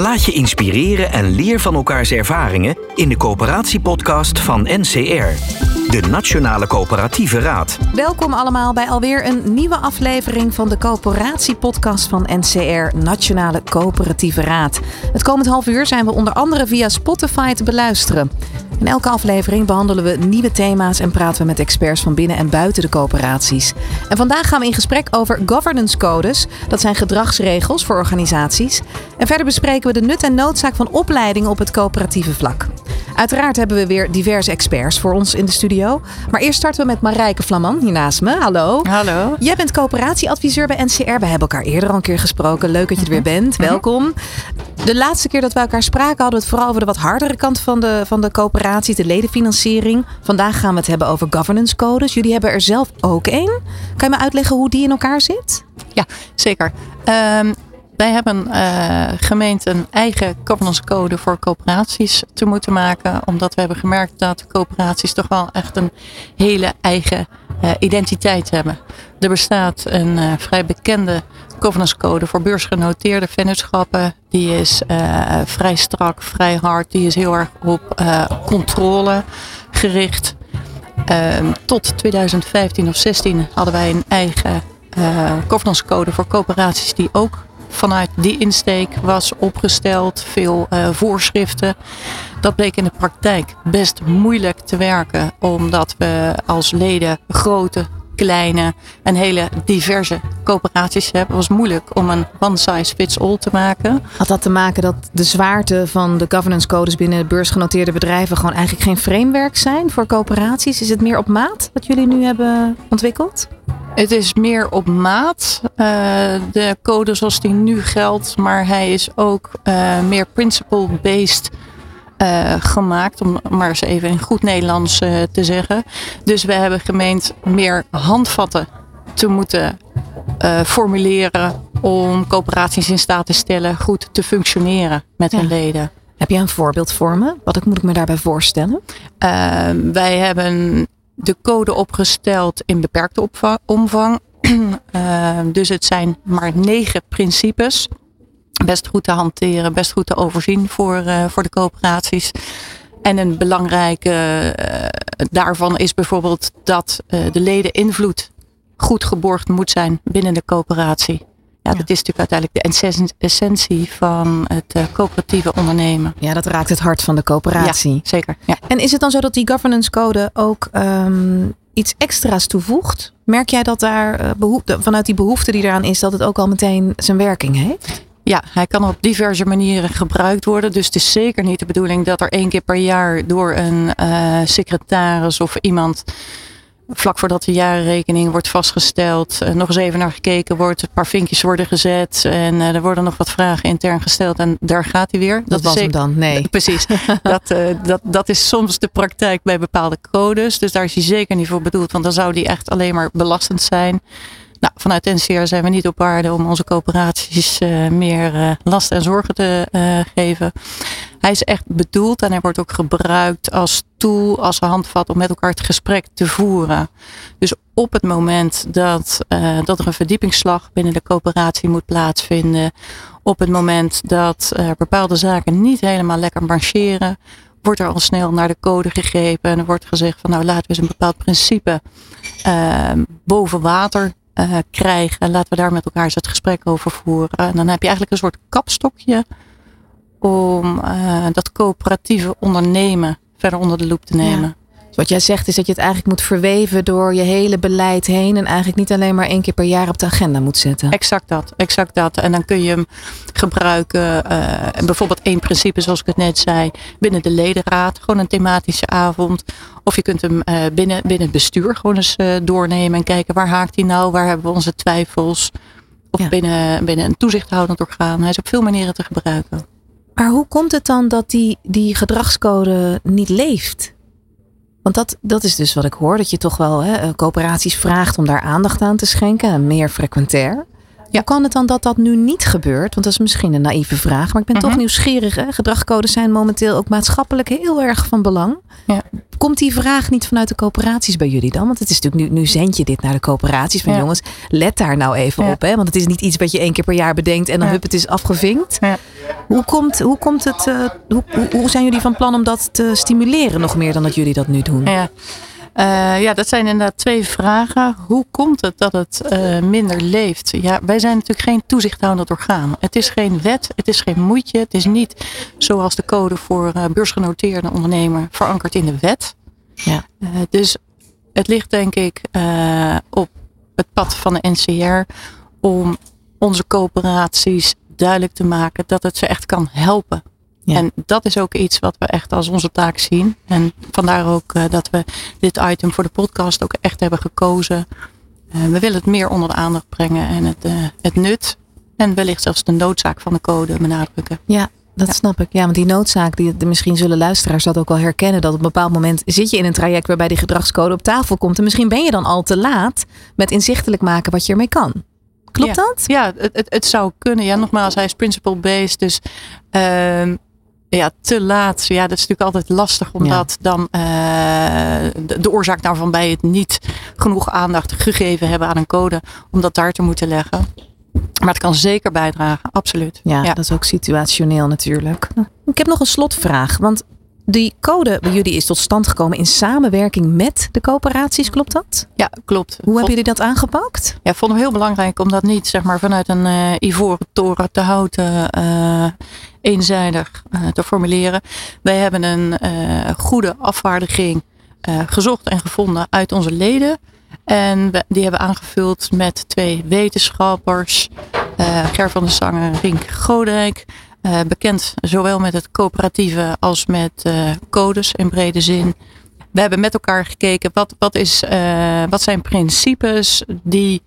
Laat je inspireren en leer van elkaars ervaringen in de coöperatiepodcast van NCR, de Nationale Coöperatieve Raad. Welkom allemaal bij alweer een nieuwe aflevering van de coöperatiepodcast van NCR, Nationale Coöperatieve Raad. Het komend half uur zijn we onder andere via Spotify te beluisteren. In elke aflevering behandelen we nieuwe thema's en praten we met experts van binnen en buiten de coöperaties. En vandaag gaan we in gesprek over governance codes. Dat zijn gedragsregels voor organisaties. En verder bespreken we de nut en noodzaak van opleidingen op het coöperatieve vlak. Uiteraard hebben we weer diverse experts voor ons in de studio. Maar eerst starten we met Marijke Flaman hier naast me. Hallo. Hallo. Jij bent coöperatieadviseur bij NCR. We hebben elkaar eerder al een keer gesproken. Leuk dat je er weer bent. Welkom. De laatste keer dat we elkaar spraken hadden we het vooral over de wat hardere kant van de, van de coöperatie, de ledenfinanciering. Vandaag gaan we het hebben over governance codes. Jullie hebben er zelf ook één. Kan je me uitleggen hoe die in elkaar zit? Ja, zeker. Um, wij hebben uh, gemeend een eigen governance code voor coöperaties te moeten maken. Omdat we hebben gemerkt dat coöperaties toch wel echt een hele eigen uh, identiteit hebben. Er bestaat een uh, vrij bekende governance code voor beursgenoteerde vennootschappen. Die is vrij strak, vrij hard. Die is heel erg op controle gericht. Ehm, tot 2015 of 16 hadden wij een eigen governance code voor coöperaties die ook vanuit die insteek was opgesteld. Veel uh, voorschriften. Dat bleek in de praktijk best moeilijk te werken. Omdat we als leden grote, kleine en hele diverse coöperaties hebben. Het was moeilijk om een one size fits all te maken. Had dat te maken dat de zwaarte van de governance codes binnen beursgenoteerde bedrijven gewoon eigenlijk geen framework zijn voor coöperaties? Is het meer op maat wat jullie nu hebben ontwikkeld? Het is meer op maat, uh, de code zoals die nu geldt, maar hij is ook uh, meer principle-based uh, gemaakt, om maar eens even in goed Nederlands te zeggen. Dus we hebben gemeend meer handvatten te moeten formuleren om coöperaties in staat te stellen goed te functioneren met ja. hun leden. Heb je een voorbeeld voor me? Wat moet ik me daarbij voorstellen? wij hebben de code opgesteld in beperkte omvang. uh, dus het zijn maar negen principes. Best goed te hanteren, best goed te overzien voor, uh, voor de coöperaties. En een belangrijke uh, daarvan is bijvoorbeeld dat de leden invloed goed geborgd moet zijn binnen de coöperatie. Ja, dat is natuurlijk uiteindelijk de essentie van het uh, coöperatieve ondernemen. Ja, dat raakt het hart van de coöperatie. Ja, zeker. Ja. En is het dan zo dat die governance code ook um, iets extra's toevoegt? Merk jij dat daar uh, behoefte, vanuit die behoefte die eraan is, dat het ook al meteen zijn werking heeft? Ja, hij kan op diverse manieren gebruikt worden. Dus het is zeker niet de bedoeling dat er één keer per jaar door een uh, secretaris of iemand vlak voordat de jaarrekening wordt vastgesteld, uh, nog eens even naar gekeken wordt, een paar vinkjes worden gezet en uh, er worden nog wat vragen intern gesteld en daar gaat hij weer. Dat, dat was hem dan, nee. Precies. dat, uh, dat, dat is soms de praktijk bij bepaalde codes, dus daar is hij zeker niet voor bedoeld, want dan zou die echt alleen maar belastend zijn. Nou, vanuit NCR zijn we niet op waarde om onze coöperaties uh, meer uh, last en zorgen te uh, geven. Hij is echt bedoeld en hij wordt ook gebruikt als tool, als handvat om met elkaar het gesprek te voeren. Dus op het moment dat, dat er een verdiepingsslag binnen de coöperatie moet plaatsvinden, op het moment dat bepaalde zaken niet helemaal lekker marcheren, wordt er al snel naar de code gegrepen en er wordt gezegd van nou laten we eens een bepaald principe boven water krijgen. En laten we daar met elkaar eens het gesprek over voeren. En dan heb je eigenlijk een soort kapstokje om dat coöperatieve ondernemen verder onder de loep te nemen. Ja. Dus wat jij zegt is dat je het eigenlijk moet verweven door je hele beleid heen. En eigenlijk niet alleen maar één keer per jaar op de agenda moet zetten. Exact dat, exact dat. En dan kun je hem gebruiken. Uh, bijvoorbeeld één principe zoals ik het net zei. Binnen de ledenraad. Gewoon een thematische avond. Of je kunt hem uh, binnen, binnen het bestuur gewoon eens uh, doornemen. En kijken waar haakt hij nou? Waar hebben we onze twijfels? Of ja. binnen, binnen een toezichthoudend orgaan. Hij is op veel manieren te gebruiken. Maar hoe komt het dan dat die, die gedragscode niet leeft? Want dat, dat is dus wat ik hoor, dat je toch wel hè, coöperaties vraagt om daar aandacht aan te schenken en meer frequentair. Ja. Hoe kan het dan dat dat nu niet gebeurt? Want dat is misschien een naïeve vraag, maar ik ben toch Mhm. nieuwsgierig. Hè? Gedragscodes zijn momenteel ook maatschappelijk heel erg van belang. Ja. Komt die vraag niet vanuit de coöperaties bij jullie dan? Want het is natuurlijk nu, nu zend je dit naar de coöperaties van Ja. jongens, let daar nou even Ja. op. Hè? Want het is niet iets wat je één keer per jaar bedenkt en dan Ja. hup, het is afgevinkt. Hoe, komt, hoe, komt het, eh, hoe, hoe, hoe zijn jullie van plan om dat te stimuleren nog meer dan dat jullie dat nu doen? Ja. Eh, ja, dat zijn inderdaad twee vragen. Hoe komt het dat het eh, minder leeft? Ja, wij zijn natuurlijk geen toezichthoudend orgaan. Het is geen wet, het is geen moetje. Het is niet zoals de code voor eh, beursgenoteerde ondernemer verankerd in de wet. Ja. Dus het ligt denk ik op het pad van de NCR om onze coöperaties duidelijk te maken dat het ze echt kan helpen. Ja. En dat is ook iets wat we echt als onze taak zien. En vandaar ook eh, dat we dit item voor de podcast ook echt hebben gekozen. Eh, we willen het meer onder de aandacht brengen en het, eh, het nut. En wellicht zelfs de noodzaak van de code benadrukken. Ja, dat Ja. snap ik. Ja, want die noodzaak, die, misschien zullen luisteraars dat ook wel herkennen. Dat op een bepaald moment zit je in een traject waarbij die gedragscode op tafel komt. En misschien ben je dan al te laat met inzichtelijk maken wat je ermee kan. Klopt Ja. dat? Ja, het, het, het zou kunnen. Ja, nogmaals, hij is principle-based. Dus ehm, ja, te laat. Ja, dat is natuurlijk altijd lastig. Omdat dan eh, de, de oorzaak daarvan bij het niet genoeg aandacht gegeven hebben aan een code. Om dat daar te moeten leggen. Maar het kan zeker bijdragen. Absoluut. Ja, ja. dat is ook situationeel natuurlijk. Ik heb nog een slotvraag. Want die code bij jullie is tot stand gekomen in samenwerking met de coöperaties. Klopt dat? Ja, klopt. Hoe hebben jullie dat aangepakt? Ja, vonden we heel belangrijk om dat niet zeg maar, vanuit een eh, ivoren toren te houten eh, eenzijdig eh, te formuleren. Wij hebben een goede afvaardiging gezocht en gevonden uit onze leden. En we, die hebben aangevuld met twee wetenschappers. Ger van der Sangen en Rink Godijk. Eh, bekend zowel met het coöperatieve als met eh, codes in brede zin. We hebben met elkaar gekeken wat, wat, is, eh, wat zijn principes die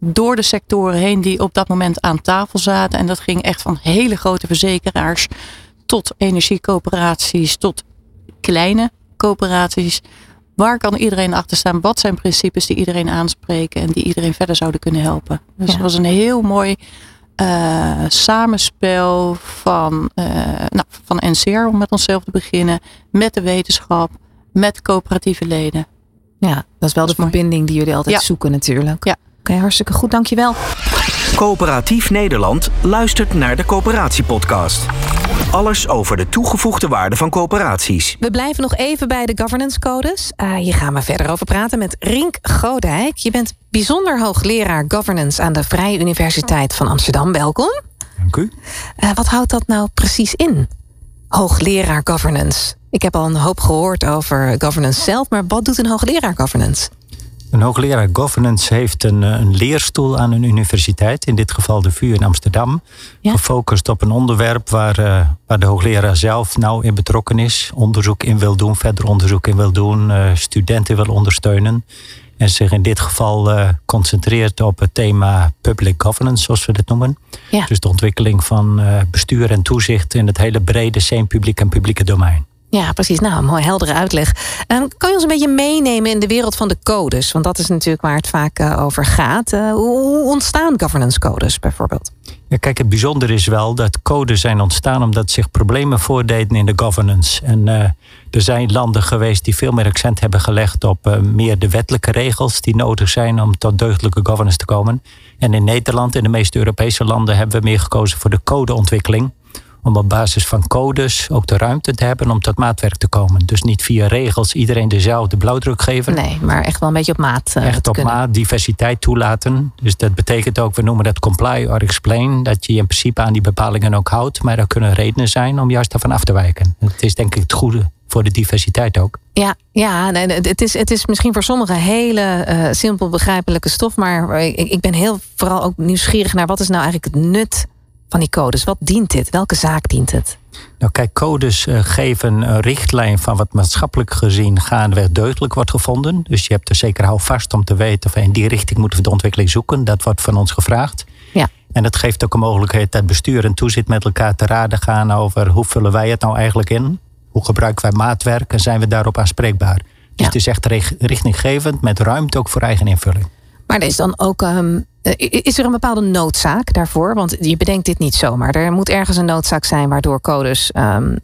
door de sectoren heen die op dat moment aan tafel zaten. En dat ging echt van hele grote verzekeraars tot energiecoöperaties, tot kleine coöperaties. Waar kan iedereen achter staan? Wat zijn principes die iedereen aanspreken en die iedereen verder zouden kunnen helpen? Dus Ja. het was een heel mooi eh, samenspel van, eh, nou, van NCR om met onszelf te beginnen, met de wetenschap, met coöperatieve leden. Ja, dat is wel Dat de mooi. verbinding die jullie altijd Ja. zoeken natuurlijk. Ja. Hartstikke goed. Dankjewel. Coöperatief Nederland luistert naar de Coöperatiepodcast. Alles over de toegevoegde waarde van coöperaties. We blijven nog even bij de governance codes. Eh, hier gaan we verder over praten met Rink Godijk. Je bent bijzonder hoogleraar governance aan de Vrije Universiteit van Amsterdam. Welkom. Dank u. Eh, wat houdt dat nou precies in? Hoogleraar governance. Ik heb al een hoop gehoord over governance zelf, maar wat doet een hoogleraar governance? Een hoogleraar governance heeft een, eh, een leerstoel aan een universiteit, in dit geval de VU in Amsterdam, Ja. gefocust op een onderwerp waar, eh, waar de hoogleraar zelf nauw in betrokken is, onderzoek in wil doen, verder onderzoek in wil doen, eh, studenten wil ondersteunen. En zich in dit geval concentreert op het thema public governance, zoals we dit noemen. Ja. Dus de ontwikkeling van bestuur en toezicht in het hele brede semi-publiek en publieke domein. Ja, precies. Nou, een mooi heldere uitleg. Ehm, kan je ons een beetje meenemen in de wereld van de codes? Want dat is natuurlijk waar het vaak eh, over gaat. Eh, hoe, ontstaan governance codes bijvoorbeeld? Ja, kijk, het bijzondere is wel dat codes zijn ontstaan omdat zich problemen voordeden in de governance. En eh, er zijn landen geweest die veel meer accent hebben gelegd op meer de wettelijke regels die nodig zijn om tot deugdelijke governance te komen. En in Nederland en de meeste Europese landen hebben we meer gekozen voor de codeontwikkeling. Om op basis van codes ook de ruimte te hebben om tot maatwerk te komen. Dus niet via regels iedereen dezelfde blauwdruk geven. Nee, maar echt wel een beetje op maat. eh, Echt op kunnen. maat diversiteit toelaten. Dus dat betekent ook, we noemen dat comply or explain. Dat je in principe aan die bepalingen ook houdt. Maar er kunnen redenen zijn om juist daarvan af te wijken. Het is denk ik het goede voor de diversiteit ook. Ja, ja nee, het, is, het is misschien voor sommigen hele eh, simpel begrijpelijke stof. Maar ik, ik ben heel vooral ook nieuwsgierig naar wat is nou eigenlijk het nut van die codes? Wat dient dit? Welke zaak dient het? Nou kijk, codes eh, geven een richtlijn van wat maatschappelijk gezien gaandeweg deugdelijk wordt gevonden. Dus je hebt er zeker houvast om te weten of in die richting moeten we de ontwikkeling zoeken. Dat wordt van ons gevraagd. Ja. En het geeft ook een mogelijkheid dat bestuur en toezicht met elkaar te raden gaan over hoe vullen wij het nou eigenlijk in? Hoe gebruiken wij maatwerk en zijn we daarop aanspreekbaar? Dus Ja. het is echt richtinggevend met ruimte ook voor eigen invulling. Maar er is dan ook. eh, is er een bepaalde noodzaak daarvoor? Want je bedenkt dit niet zomaar. Er moet ergens een noodzaak zijn waardoor codes ehm,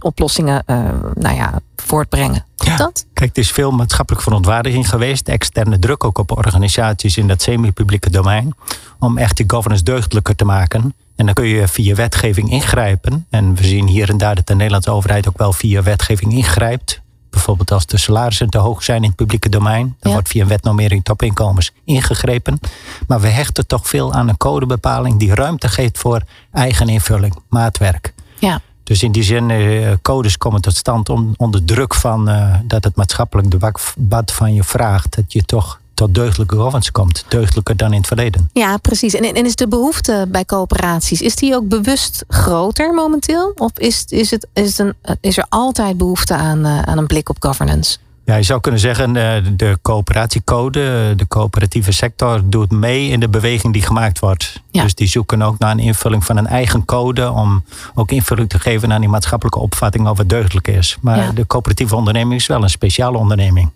oplossingen eh, nou ja, voortbrengen. Klopt Ja. dat? Kijk, het is veel maatschappelijke verontwaardiging geweest. Externe druk ook op organisaties in dat semi-publieke domein. Om echt die governance deugdelijker te maken. En dan kun je via wetgeving ingrijpen. En we zien hier en daar dat de Nederlandse overheid ook wel via wetgeving ingrijpt. Bijvoorbeeld als de salarissen te hoog zijn in het publieke domein. Dan Ja. wordt via een wetnormering topinkomens ingegrepen. Maar we hechten toch veel aan een codebepaling die ruimte geeft voor eigen invulling, maatwerk. Ja. Dus in die zin, eh, codes komen tot stand om, onder druk van eh, dat het maatschappelijk debat van je vraagt. Dat je toch tot deugdelijke governance komt. Deugdelijker dan in het verleden. Ja, precies. En, en is de behoefte bij coöperaties, is die ook bewust groter momenteel? Of is, is, het, is, het een, is er altijd behoefte aan, eh, aan een blik op governance? Ja, je zou kunnen zeggen, eh, de coöperatiecode, de coöperatieve sector doet mee in de beweging die gemaakt wordt. Ja. Dus die zoeken ook naar een invulling van een eigen code om ook invulling te geven aan die maatschappelijke opvatting het deugdelijk is. Maar Ja. de coöperatieve onderneming is wel een speciale onderneming.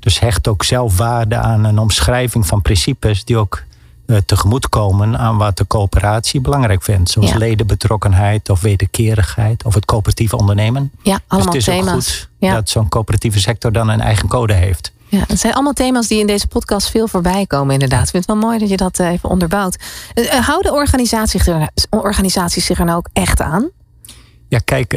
Dus hecht ook zelf waarde aan een omschrijving van principes die ook eh, tegemoetkomen aan wat de coöperatie belangrijk vindt. Zoals Ja. ledenbetrokkenheid of wederkerigheid of het coöperatieve ondernemen. Ja, Dus allemaal het is ook thema's. goed Ja. dat zo'n coöperatieve sector dan een eigen code heeft. Ja, het zijn allemaal thema's die in deze podcast veel voorbij komen, inderdaad. Ik vind het wel mooi dat je dat eh, even onderbouwt. Eh, Houden organisaties, zich er- organisaties zich er nou ook echt aan? Ja, kijk,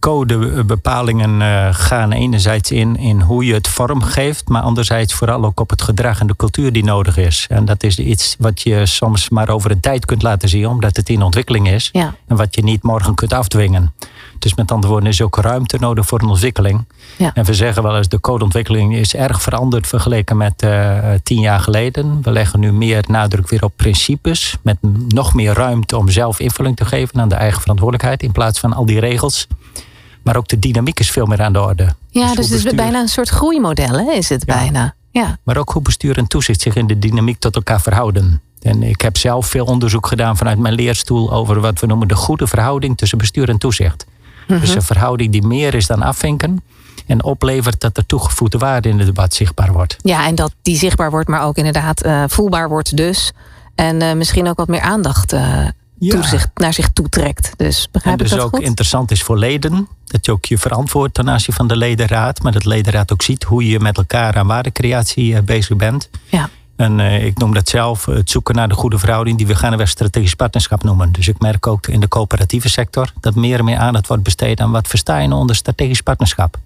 codebepalingen eh, gaan enerzijds in, in hoe je het vormgeeft, maar anderzijds vooral ook op het gedrag en de cultuur die nodig is. En dat is iets wat je soms maar over een tijd kunt laten zien, omdat het in ontwikkeling is. Ja. En wat je niet morgen kunt afdwingen. Dus met andere woorden is ook ruimte nodig voor een ontwikkeling. Ja. En we zeggen wel eens, de codeontwikkeling is erg veranderd vergeleken met eh, tien jaar geleden. We leggen nu meer nadruk weer op principes. Met nog meer ruimte om zelf invulling te geven aan de eigen verantwoordelijkheid. In plaats van al die regels. Maar ook de dynamiek is veel meer aan de orde. Ja, dus, hoe het is bijna een soort groeimodel, hè, is het Ja. bijna. Ja. Maar ook hoe bestuur en toezicht zich in de dynamiek tot elkaar verhouden. En ik heb zelf veel onderzoek gedaan vanuit mijn leerstoel over wat we noemen de goede verhouding tussen bestuur en toezicht. Mhm. Dus een verhouding die meer is dan afvinken. En oplevert dat er toegevoegde waarde in het debat zichtbaar wordt. ja, en dat die zichtbaar wordt, maar ook inderdaad eh, voelbaar wordt dus. En eh, misschien ook wat meer aandacht eh, toezicht, naar zich toetrekt. Dus En begrijp ik dus dat ook goed? interessant is voor leden. Dat je ook je verantwoordt ten aanzien van de ledenraad. Maar dat de ledenraad ook ziet hoe je met elkaar aan waardecreatie eh, bezig bent. Ja. En eh, ik noem dat zelf het zoeken naar de goede verhouding die we gaandeweg strategisch partnerschap noemen. Dus ik merk ook in de coöperatieve sector dat meer en meer aandacht wordt besteed aan wat versta je nou onder strategisch partnerschap.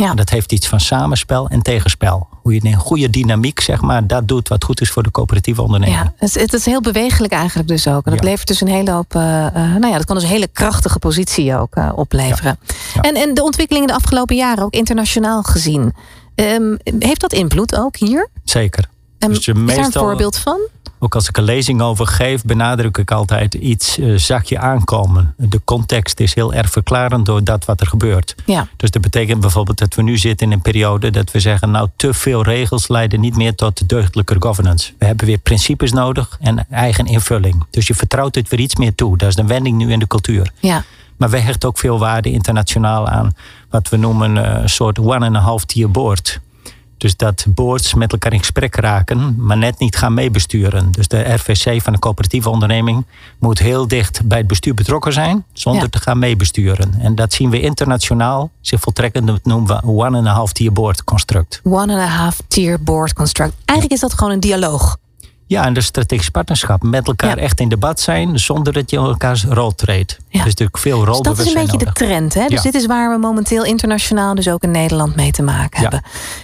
Ja. En dat heeft iets van samenspel en tegenspel. Hoe je in een goede dynamiek, zeg maar, dat doet wat goed is voor de coöperatieve onderneming. Ja, het, het is heel bewegelijk eigenlijk dus ook. En dat Ja. levert dus een hele hoop, eh, eh, nou ja, dat kan dus een hele krachtige positie ook eh, opleveren. Ja. En, en de ontwikkelingen de afgelopen jaren, ook internationaal gezien, ehm, heeft dat invloed ook hier? Zeker. En Dus is daar een meestal- voorbeeld van? Ook als ik een lezing over geef, benadruk ik altijd iets eh, zag je aankomen. De context is heel erg verklarend door dat wat er gebeurt. Ja. Dus dat betekent bijvoorbeeld dat we nu zitten in een periode dat we zeggen, nou te veel regels leiden niet meer tot deugdelijke governance. We hebben weer principes nodig en eigen invulling. Dus je vertrouwt het weer iets meer toe. Dat is een wending nu in de cultuur. Ja. Maar wij hechten ook veel waarde internationaal aan wat we noemen eh, een soort one and a half tier board. Dus dat boards met elkaar in gesprek raken, maar net niet gaan meebesturen. Dus de RVC van de coöperatieve onderneming moet heel dicht bij het bestuur betrokken zijn, zonder Ja. te gaan meebesturen. En dat zien we internationaal zich voltrekken, dat noemen we one and a half tier board construct. One and a half tier board construct. Eigenlijk is dat gewoon een dialoog. Ja, en de strategisch partnerschap. Met elkaar Ja. echt in debat zijn, zonder dat je elkaars rol treedt. Ja. Dus natuurlijk veel Dus dat is een beetje de trend. Hè? Dus Ja. dit is waar we momenteel internationaal, dus ook in Nederland, mee te maken hebben.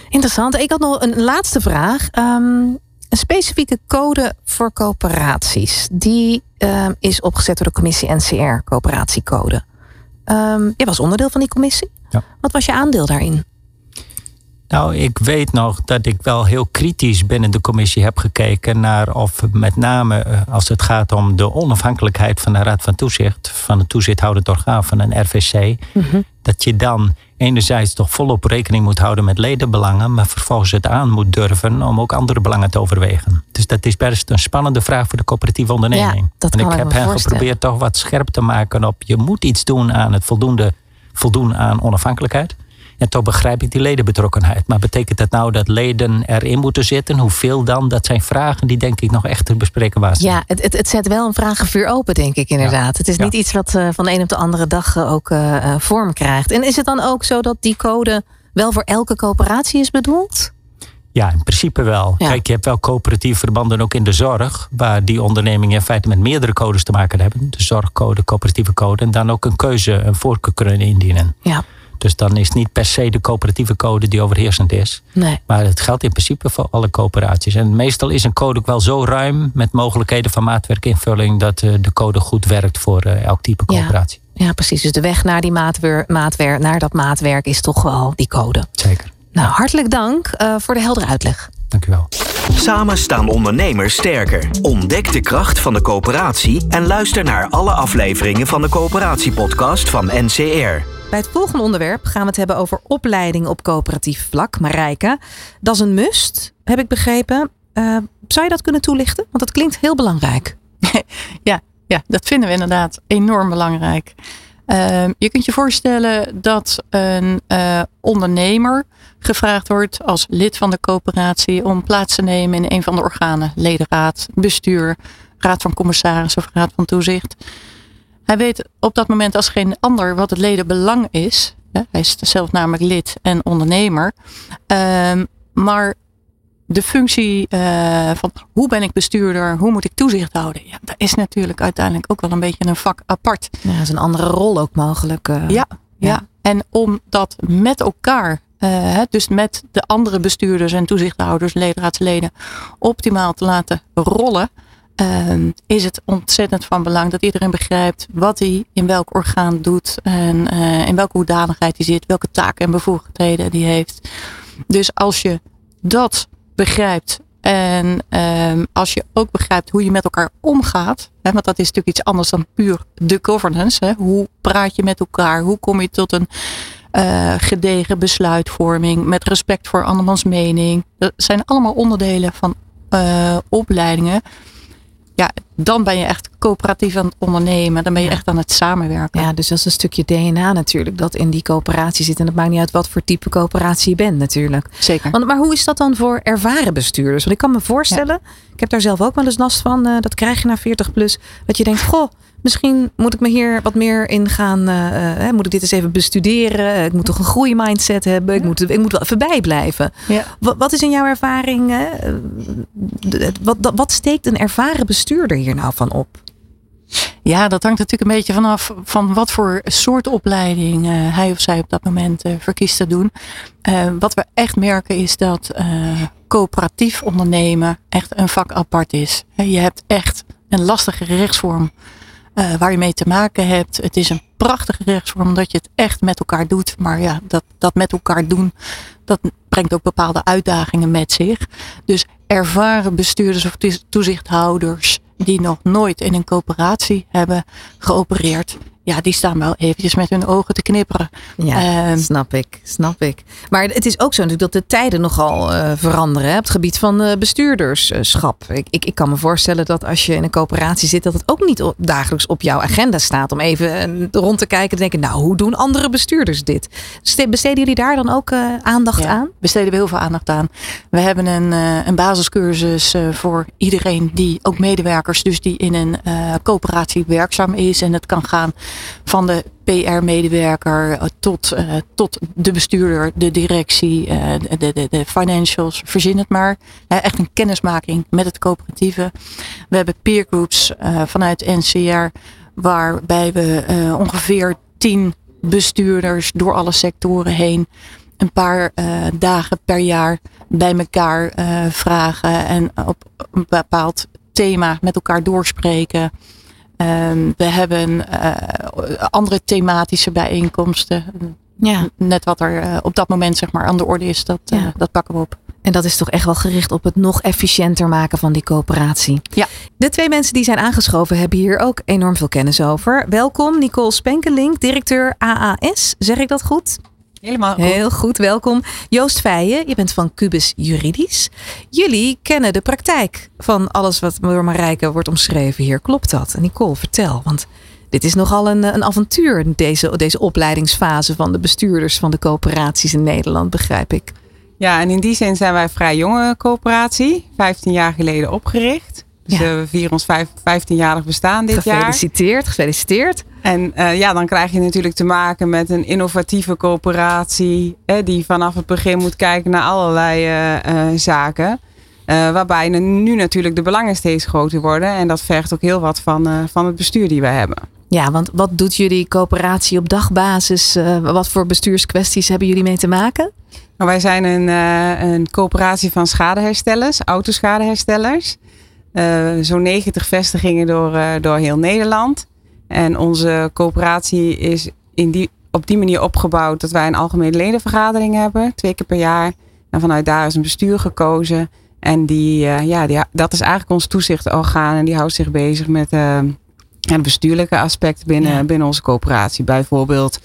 Interessant. Ik had nog een laatste vraag. Ehm, een specifieke code voor coöperaties. Die ehm, is opgezet door de commissie NCR, coöperatiecode. Ehm jij was onderdeel van die commissie. Ja. Wat was je aandeel daarin? Nou, ik weet nog dat ik wel heel kritisch binnen de commissie heb gekeken naar of met name eh, als het gaat om de onafhankelijkheid van de Raad van Toezicht, van het toezichthoudend orgaan van een RVC, dat je dan enerzijds toch volop rekening moet houden met ledenbelangen, maar vervolgens het aan moet durven om ook andere belangen te overwegen. Dus dat is best een spannende vraag voor de coöperatieve onderneming. Ja, dat en ik ik heb hen geprobeerd toch wat scherp te maken op je moet iets doen aan het voldoende voldoen aan onafhankelijkheid. En toch begrijp ik die ledenbetrokkenheid. Maar betekent dat nou dat leden erin moeten zitten? Hoeveel dan? Dat zijn vragen die denk ik nog echt te bespreken waard zijn. Ja, het, het, het zet wel een vragenvuur open, denk ik inderdaad. Het is Ja. niet iets wat eh, van de een op de andere dag eh, ook eh, vorm krijgt. En is het dan ook zo dat die code wel voor elke coöperatie is bedoeld? Ja, in principe wel. Ja. Kijk, je hebt wel coöperatieve verbanden ook in de zorg, waar die ondernemingen in feite met meerdere codes te maken hebben. De zorgcode, coöperatieve code. En dan ook een keuze, een voorkeur kunnen indienen. Ja, Dus dan is niet per se de coöperatieve code die overheersend is. nee. Maar het geldt in principe voor alle coöperaties. En meestal is een code ook wel zo ruim met mogelijkheden van maatwerkinvulling dat eh, de code goed werkt voor eh, elk type coöperatie. Ja, precies. Dus de weg naar, die maatwer, maatwer, naar dat maatwerk is toch wel die code. Zeker. Nou, hartelijk dank eh, voor de heldere uitleg. Dank u wel. Samen staan ondernemers sterker. Ontdek de kracht van de coöperatie en luister naar alle afleveringen van de coöperatiepodcast van NCR. Bij het volgende onderwerp gaan we het hebben over opleiding op coöperatief vlak. Marijke, dat is een must, heb ik begrepen. Eh, zou je dat kunnen toelichten? Want dat klinkt heel belangrijk. Ja, ja, dat vinden we inderdaad enorm belangrijk. Ehm, je kunt je voorstellen dat een eh, ondernemer gevraagd wordt als lid van de coöperatie om plaats te nemen in een van de organen, ledenraad, bestuur, raad van commissarissen of raad van toezicht. Hij weet op dat moment als geen ander wat het ledenbelang is. Hij is zelf namelijk lid en ondernemer. Ehm, maar de functie eh, van hoe ben ik bestuurder, hoe moet ik toezicht houden, ja, dat is natuurlijk uiteindelijk ook wel een beetje een vak apart. Ja, dat is een andere rol ook mogelijk. eh. Ja, ja. ja. en om dat met elkaar, hè, dus met de andere bestuurders en toezichthouders, ledenraadsleden, optimaal te laten rollen, is het ontzettend van belang dat iedereen begrijpt wat hij in welk orgaan doet en in welke hoedanigheid hij zit, welke taken en bevoegdheden die heeft. Dus als je dat begrijpt en ehm, als je ook begrijpt hoe je met elkaar omgaat, hè, want dat is natuurlijk iets anders dan puur de governance. Hè, hoe praat je met elkaar? Hoe kom je tot een eh, gedegen besluitvorming met respect voor andermans mening? Dat zijn allemaal onderdelen van eh, opleidingen. Ja, dan ben je echt coöperatief aan het ondernemen. Dan ben je echt aan het samenwerken. Ja, dus dat is een stukje DNA natuurlijk dat in die coöperatie zit. En het maakt niet uit wat voor type coöperatie je bent natuurlijk. Zeker. Want, maar hoe is dat dan voor ervaren bestuurders? Want ik kan me voorstellen, ik heb daar zelf ook wel eens last van. eh, dat krijg je na 40 plus. Dat je denkt, goh, misschien moet ik me hier wat meer in gaan. eh, eh, moet ik dit eens even bestuderen? Ik moet toch een groeimindset hebben? Ik moet, ik moet wel even bijblijven. Ja. Wat, wat is in jouw ervaring? eh, wat, wat, steekt een ervaren bestuurder hier nou van op? Ja, dat hangt natuurlijk een beetje vanaf van wat voor soort opleiding hij of zij op dat moment eh, verkiest te doen. Wat we echt merken is dat coöperatief ondernemen echt een vak apart is. Je hebt echt een lastige rechtsvorm eh, waar je mee te maken hebt. Het is een prachtige rechtsvorm dat je het echt met elkaar doet. Maar ja, dat, dat met elkaar doen, dat brengt ook bepaalde uitdagingen met zich. Dus ervaren bestuurders of toez- toezichthouders die nog nooit in een coöperatie hebben geopereerd. Ja, die staan wel eventjes met hun ogen te knipperen. Ja, Ehm, snap ik, snap ik. Maar het is ook zo natuurlijk dat de tijden nogal eh, veranderen hè, op het gebied van eh, bestuurderschap. Ik, ik, ik kan me voorstellen dat als je in een coöperatie zit, dat het ook niet op- dagelijks op jouw agenda staat om even eh, rond te kijken en te denken, nou, hoe doen andere bestuurders dit? Ste- Besteden jullie daar dan ook aandacht Ja, aan? besteden we heel veel aandacht aan. We hebben een, een basiscursus voor iedereen die, ook medewerkers, dus die in een coöperatie werkzaam is. En het kan gaan van de PR-medewerker eh, tot, eh, tot de bestuurder, de directie, eh, de, de, de financials, verzin het maar. Echt een kennismaking met het coöperatieve. We hebben peergroups vanuit NCR, waarbij we ongeveer tien bestuurders door alle sectoren heen een paar dagen per jaar bij elkaar vragen en op een bepaald thema met elkaar doorspreken. Ehm, we hebben eh, andere thematische bijeenkomsten. Ja. Net wat er eh, op dat moment zeg maar, aan de orde is, dat, eh, dat pakken we op. En dat is toch echt wel gericht op het nog efficiënter maken van die coöperatie. Ja. De twee mensen die zijn aangeschoven hebben hier ook enorm veel kennis over. Welkom Nicole Spenkelink, directeur AAS. Zeg ik dat goed? Helemaal goed. Heel goed, welkom. Joost Feijen, je bent van Cubus Juridisch. Jullie kennen de praktijk van alles wat door Marijke wordt omschreven hier. Klopt dat? En Nicole, vertel, want dit is nogal een, een avontuur, deze, deze opleidingsfase van de bestuurders van de coöperaties in Nederland, begrijp ik. Ja, en in die zin zijn wij een vrij jonge coöperatie, 15 jaar geleden opgericht. Dus Ja. we vieren ons vijf- 15-jarig bestaan dit jaar. Gefeliciteerd, gefeliciteerd. En eh, ja, dan krijg je natuurlijk te maken met een innovatieve coöperatie. Die vanaf het begin moet kijken naar allerlei eh, eh, zaken. Waarbij nu natuurlijk de belangen steeds groter worden. En dat vergt ook heel wat van, van het bestuur die wij hebben. Ja, want wat doet jullie coöperatie op dagbasis? Wat voor bestuurskwesties hebben jullie mee te maken? Maar wij zijn een, een coöperatie van schadeherstellers, autoschadeherstellers. Eh Zo'n 90 vestigingen door, eh, door heel Nederland. En onze coöperatie is in die, op die manier opgebouwd dat wij een algemene ledenvergadering hebben, twee keer per jaar. En vanuit daar is een bestuur gekozen. En die, eh, ja, die, dat is eigenlijk ons toezichtorgaan. En die houdt zich bezig met het bestuurlijke aspecten binnen, Ja. binnen onze coöperatie. Bijvoorbeeld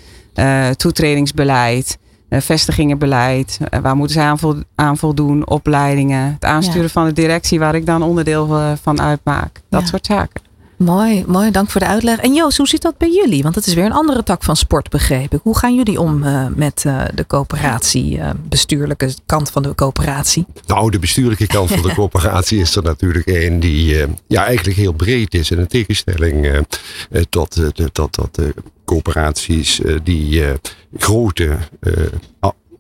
toetredingsbeleid, vestigingenbeleid. eh, waar moeten zij aan, vol- aan voldoen? Opleidingen. Het aansturen Ja. van de directie waar ik dan onderdeel eh, van uitmaak. Dat Ja. soort zaken. Mooi, mooi. Dank voor de uitleg. En Joost, hoe zit dat bij jullie? Want het is weer een andere tak van sport, begreep ik. Hoe gaan jullie om eh, met eh, de coöperatie, eh, bestuurlijke kant van de coöperatie? Nou, de bestuurlijke kant van de coöperatie is er natuurlijk een die ja, eigenlijk heel breed is. En in tegenstelling tot, de- tot, tot de coöperaties die grote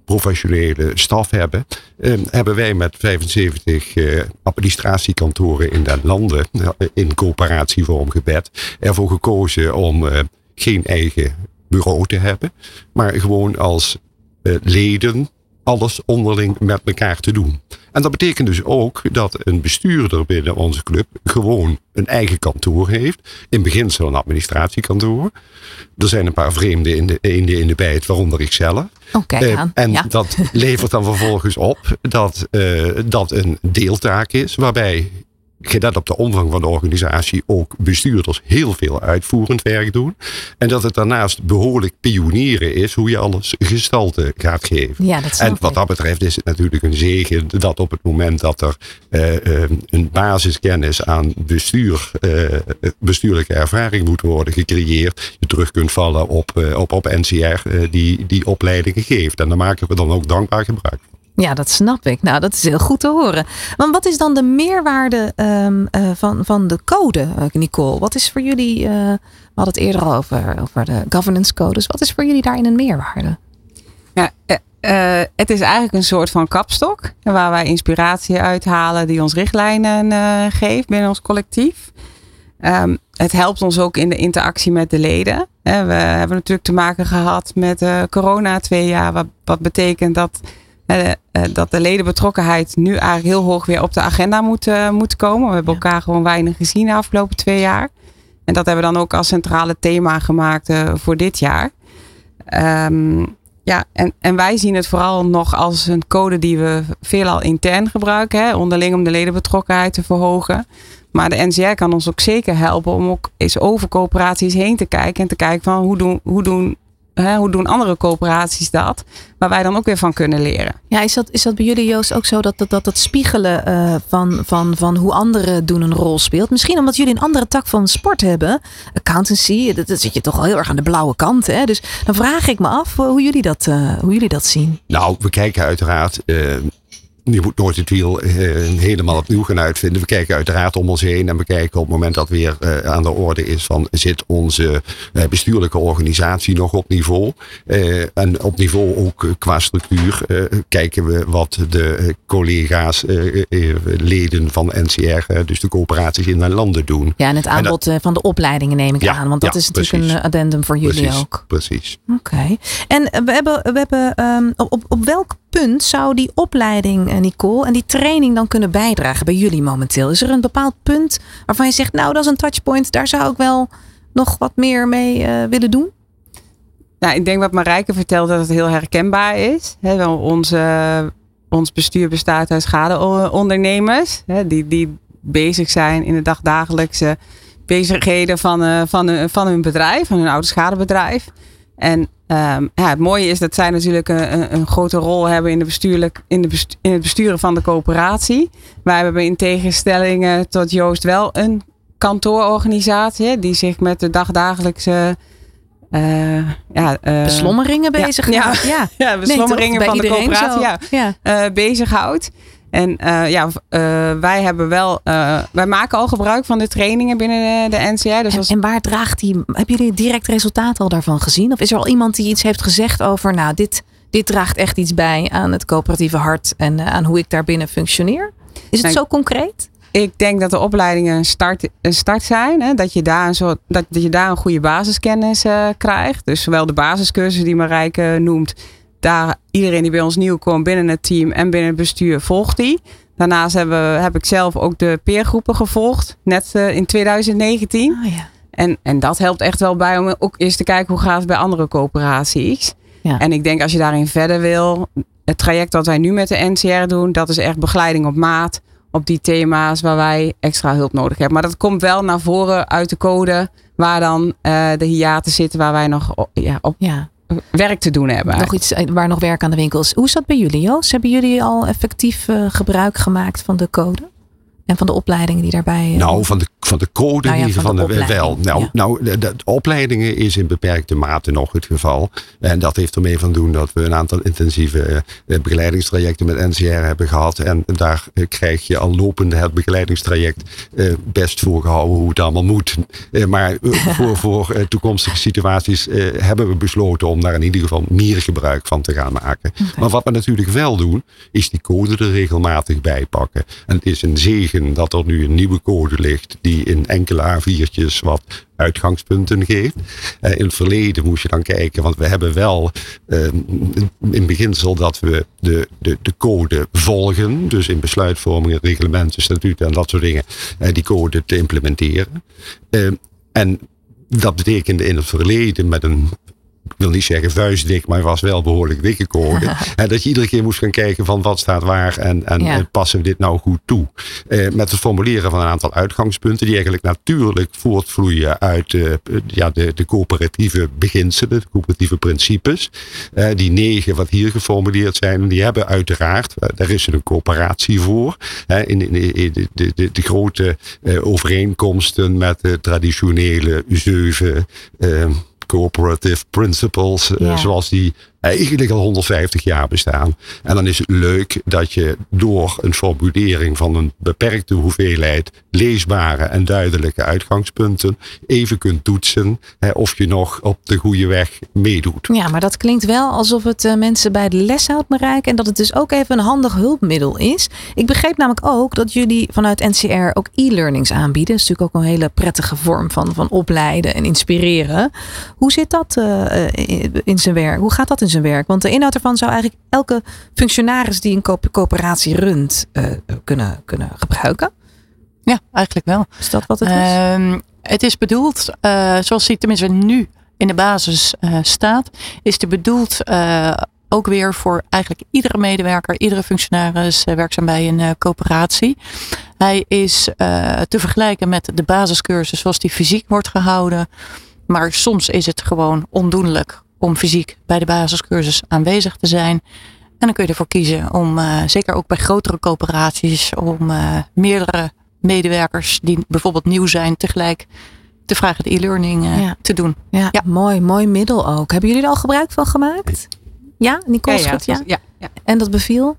professionele staf hebben, eh, hebben wij met 75 eh, administratiekantoren in den landen eh, in coöperatievorm gebed ervoor gekozen om eh, geen eigen bureau te hebben, maar gewoon als leden alles onderling met elkaar te doen. En dat betekent dus ook dat een bestuurder binnen onze club gewoon een eigen kantoor heeft. In beginsel een administratiekantoor. Er zijn een paar vreemde in de, eenden in de bijt, waaronder ik zelf. Oh, Eh, en ja. dat levert dan vervolgens op dat eh, dat een deeltaak is, waarbij gelet op de omvang van de organisatie ook bestuurders heel veel uitvoerend werk doen. En dat het daarnaast behoorlijk pionieren is hoe je alles gestalte gaat geven. ja, dat En wat dat betreft is het natuurlijk een zegen dat op het moment dat er eh, eh, een basiskennis aan bestuur, eh, bestuurlijke ervaring moet worden gecreëerd, je terug kunt vallen op, op, op NCR die die opleidingen geeft. En daar maken we dan ook dankbaar gebruik van. Ja, dat snap ik. Nou, dat is heel goed te horen. Want wat is dan de meerwaarde ehm, eh, van, van de code, eh, Nicole? Wat is voor jullie, eh, we hadden het eerder al over, over de governance codes. Wat is voor jullie daarin een meerwaarde? Ja, het is eigenlijk een soort van kapstok. Waar wij inspiratie uithalen die ons richtlijnen geeft binnen ons collectief. Ehm, het helpt ons ook in de interactie met de leden. We hebben natuurlijk te maken gehad met corona twee jaar. Wat, betekent dat, dat de ledenbetrokkenheid nu eigenlijk heel hoog weer op de agenda moet, eh, moet komen. We hebben elkaar gewoon weinig gezien de afgelopen twee jaar. En dat hebben we dan ook als centrale thema gemaakt eh, voor dit jaar. Ehm, ja, en, en wij zien het vooral nog als een code die we veelal intern gebruiken, hè, onderling om de ledenbetrokkenheid te verhogen. Maar de NCR kan ons ook zeker helpen om ook eens over coöperaties heen te kijken en te kijken van hoe doen, hoe doen, hè, hoe doen andere coöperaties dat, waar wij dan ook weer van kunnen leren. Ja, is dat, is dat bij jullie, Joost, ook zo dat dat, dat, dat spiegelen eh, van, van, van hoe anderen doen een rol speelt? Misschien omdat jullie een andere tak van sport hebben. Accountancy, dat, dat zit je toch al heel erg aan de blauwe kant. Hè? Dus dan vraag ik me af eh, hoe jullie dat, eh, hoe jullie dat zien. Nou, we kijken uiteraard. eh, je moet nooit het wiel eh, helemaal opnieuw gaan uitvinden. We kijken uiteraard om ons heen en we kijken op het moment dat weer eh, aan de orde is van zit onze eh, bestuurlijke organisatie nog op niveau. En op niveau ook qua structuur kijken we wat de collega's, leden van NCR, dus de coöperaties in de landen doen. Ja, en het En dat- aanbod van de opleidingen neem ik Ja, aan. Want dat ja, is natuurlijk precies. een addendum voor jullie Precies, ook. precies. Oké. En we hebben, we hebben ehm, op, op, op welk punt zou die opleiding, eh, Nicole, en die training dan kunnen bijdragen bij jullie momenteel? Is er een bepaald punt waarvan je zegt, nou dat is een touchpoint, daar zou ik wel nog wat meer mee eh, willen doen? Nou, ik denk wat Marijke vertelt dat het heel herkenbaar is. Onze, ons bestuur bestaat uit schadeondernemers. Die, die bezig zijn in de dagdagelijkse bezigheden van, eh, van, hun, van hun bedrijf, van hun autoschadebedrijf. En ehm, ja, het mooie is dat zij natuurlijk een, een grote rol hebben in, de bestuurlijk, in, de bestu- in het besturen van de coöperatie. Wij hebben in tegenstelling eh, tot Joost wel een kantoororganisatie die zich met de dagdagelijkse eh ja, eh, Beslommeringen bezig. ja. ja. ja, beslommeringen van de coöperatie. Ja, ja. bezighoudt. En eh, ja, eh, wij hebben wel, eh, wij maken al gebruik van de trainingen binnen de, de NCR. Dus En, als, en waar draagt die? Hebben jullie direct resultaat al daarvan gezien? Of is er al iemand die iets heeft gezegd over, nou, dit, dit draagt echt iets bij aan het coöperatieve hart en aan hoe ik daarbinnen functioneer? Is het zo concreet? ik denk dat de opleidingen een start, een start zijn. Hè? Dat, je daar een soort, dat, dat je daar een goede basiskennis krijgt. Dus zowel de basiscursus die Marijke noemt. Daar iedereen die bij ons nieuw komt binnen het team en binnen het bestuur volgt die. Daarnaast hebben, heb ik zelf ook de peergroepen gevolgd. Net eh, in 2019. Oh, ja. En, en dat helpt echt wel bij om ook eens te kijken hoe gaat het bij andere coöperaties. Ja. En ik denk als je daarin verder wil, het traject dat wij nu met de NCR doen, dat is echt begeleiding op maat op die thema's waar wij extra hulp nodig hebben. Maar dat komt wel naar voren uit de code waar dan eh, de hiaten zitten waar wij nog op, ja, op ja. Werk te doen hebben. Nog iets eh, waar nog werk aan de winkel is. Hoe is dat bij jullie, Joost? Hebben jullie al effectief eh, gebruik gemaakt van de code? En van de opleidingen die daarbij. eh, Nou, van de, van de code Nou ja, in ieder van geval de eh, wel. Nou, ja. nou de, de opleidingen is in beperkte mate nog het geval. En dat heeft ermee van doen dat we een aantal intensieve eh, begeleidingstrajecten met NCR hebben gehad. En daar eh, krijg je al lopende het begeleidingstraject eh, best voorgehouden hoe het allemaal moet. Eh, maar eh, voor, voor eh, toekomstige situaties eh, hebben we besloten om daar in ieder geval meer gebruik van te gaan maken. Maar wat we natuurlijk wel doen, is die code er regelmatig bij pakken. En het is een zegen dat er nu een nieuwe code ligt die in enkele A4'tjes wat uitgangspunten geeft. Eh, in het verleden moest je dan kijken, want we hebben wel eh, in beginsel dat we de, de, de code volgen. Dus in besluitvorming, reglementen, statuten en dat soort dingen, eh, die code te implementeren. En dat betekende in het verleden met een ik wil niet zeggen vuistdik, maar was wel behoorlijk dikke code. En dat je iedere keer moest gaan kijken van wat staat waar en, en Ja. eh, passen we dit nou goed toe. Eh, met het formuleren van een aantal uitgangspunten die eigenlijk natuurlijk voortvloeien uit eh, ja, de, de coöperatieve beginselen, de coöperatieve principes. Die negen wat hier geformuleerd zijn, die hebben uiteraard, daar is een coöperatie voor. In, in, in de, de, de, de grote overeenkomsten met de traditionele zeven cooperative principles, eh, Ja. zoals die eigenlijk al 150 jaar bestaan. En dan is het leuk dat je door een formulering van een beperkte hoeveelheid leesbare en duidelijke uitgangspunten even kunt toetsen hè, of je nog op de goede weg meedoet. Ja, maar dat klinkt wel alsof het eh, mensen bij de les houdt bereiken. En dat het dus ook even een handig hulpmiddel is. Ik begreep namelijk ook dat jullie vanuit NCR ook e-learnings aanbieden. Dat is natuurlijk ook een hele prettige vorm van, van opleiden en inspireren. Hoe zit dat eh, in- in zijn werk? Hoe gaat dat in zijn werk? Want de inhoud ervan zou eigenlijk elke functionaris die een co- coöperatie runt eh, kunnen, kunnen gebruiken. Ja, eigenlijk wel. Is dat wat het is? Ehm, het is bedoeld, eh, zoals die tenminste nu in de basis eh, staat, is die bedoeld ook weer voor eigenlijk iedere medewerker, iedere functionaris werkzaam bij een coöperatie. Hij is te vergelijken met de basiscursus zoals die fysiek wordt gehouden. Maar soms is het gewoon ondoenlijk om fysiek bij de basiscursus aanwezig te zijn. En dan kun je ervoor kiezen om, eh, zeker ook bij grotere coöperaties, om eh, meerdere medewerkers die bijvoorbeeld nieuw zijn, tegelijk te vragen de e-learning eh, Ja. te doen. ja, ja. mooi, mooi middel ook. Hebben jullie er al gebruik van gemaakt? Ja, Nicole ja? ja, ja. En dat beviel?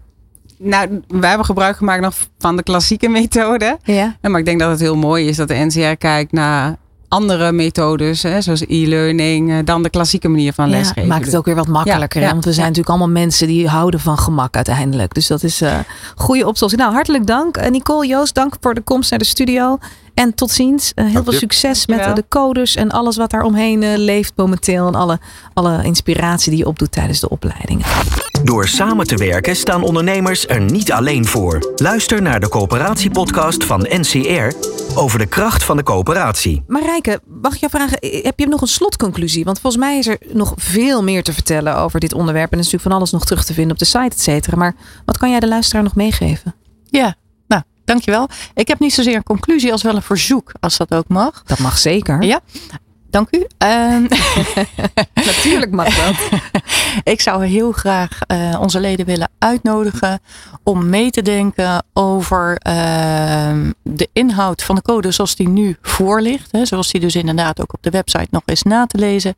Nou, wij hebben gebruik gemaakt nog van de klassieke methode. Ja, maar ik denk dat het heel mooi is dat de NCR kijkt naar andere methodes, hè, zoals e-learning, eh, dan de klassieke manier van Ja, lesgeven. maakt het ook weer wat makkelijker. Ja, hè? Want we zijn ja. natuurlijk allemaal mensen die houden van gemak uiteindelijk. Dus dat is een goede oplossing. Nou, hartelijk dank. Eh, Nicole, Joost, dank voor de komst naar de studio. En tot ziens. Eh, heel veel succes met eh, de codes en alles wat daar omheen eh, leeft momenteel. En alle, alle inspiratie die je opdoet tijdens de opleidingen. Door samen te werken staan ondernemers er niet alleen voor. Luister naar de coöperatiepodcast van NCR over de kracht van de coöperatie. Marijke, mag ik jou vragen, eh, heb je nog een slotconclusie? Want volgens mij is er nog veel meer te vertellen over dit onderwerp. En er is natuurlijk van alles nog terug te vinden op de site, et cetera. Maar wat kan jij de luisteraar nog meegeven? Ja, nou, dankjewel. Ik heb niet zozeer een conclusie als wel een verzoek, als dat ook mag. Dat mag zeker. Ja. Dank u. Ehm, Natuurlijk mag dat. ik zou heel graag uh, onze leden willen uitnodigen om mee te denken over uh, de inhoud van de code zoals die nu voor ligt. Hè, zoals die dus inderdaad ook op de website nog is na te lezen.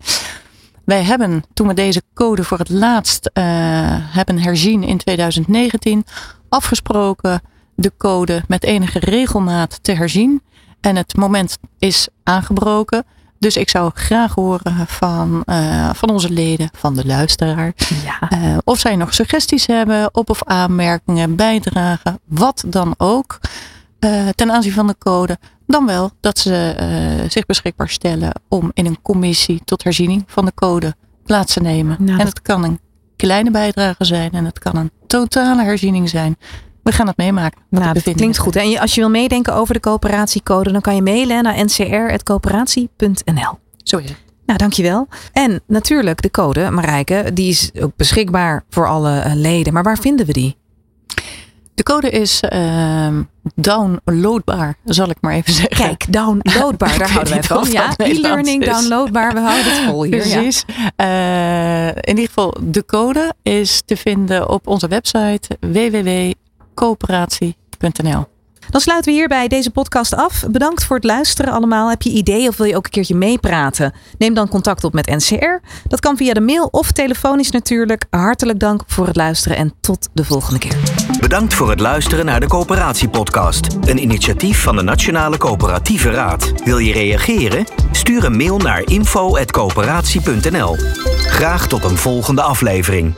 Wij hebben, toen we deze code voor het laatst uh, hebben herzien in 2019, afgesproken de code met enige regelmaat te herzien. En het moment is aangebroken. Dus ik zou graag horen van, uh, van onze leden, van de luisteraar. Ja. Uh, of zij nog suggesties hebben, op- of aanmerkingen, bijdragen, wat dan ook. Uh, ten aanzien van de code. Dan wel dat ze zich beschikbaar stellen om in een commissie tot herziening van de code plaats te nemen. Nou, en het kan een kleine bijdrage zijn en het kan een totale herziening zijn. We gaan het meemaken. Nou, dat klinkt goed. En als je wil meedenken over de coöperatiecode, dan kan je mailen naar ncr.coöperatie.nl. Zo is het. Nou, dankjewel. En natuurlijk de code, Marijke, die is ook beschikbaar voor alle leden. Maar waar vinden we die? De code is uh, downloadbaar, zal ik maar even zeggen. Kijk, downloadbaar, daar houden wij van. Ja, e-learning, downloadbaar, we houden het vol hier. Precies. Ja. Uh, in ieder geval, de code is te vinden op onze website www.coöperatie.nl. Dan sluiten we hierbij deze podcast af. Bedankt voor het luisteren allemaal. Heb je ideeën of wil je ook een keertje meepraten? Neem dan contact op met NCR. Dat kan via de mail of telefonisch natuurlijk. Hartelijk dank voor het luisteren en tot de volgende keer. Bedankt voor het luisteren naar de Coöperatiepodcast. Een initiatief van de Nationale Coöperatieve Raad. Wil je reageren? Stuur een mail naar info.coöperatie.nl. Graag tot een volgende aflevering.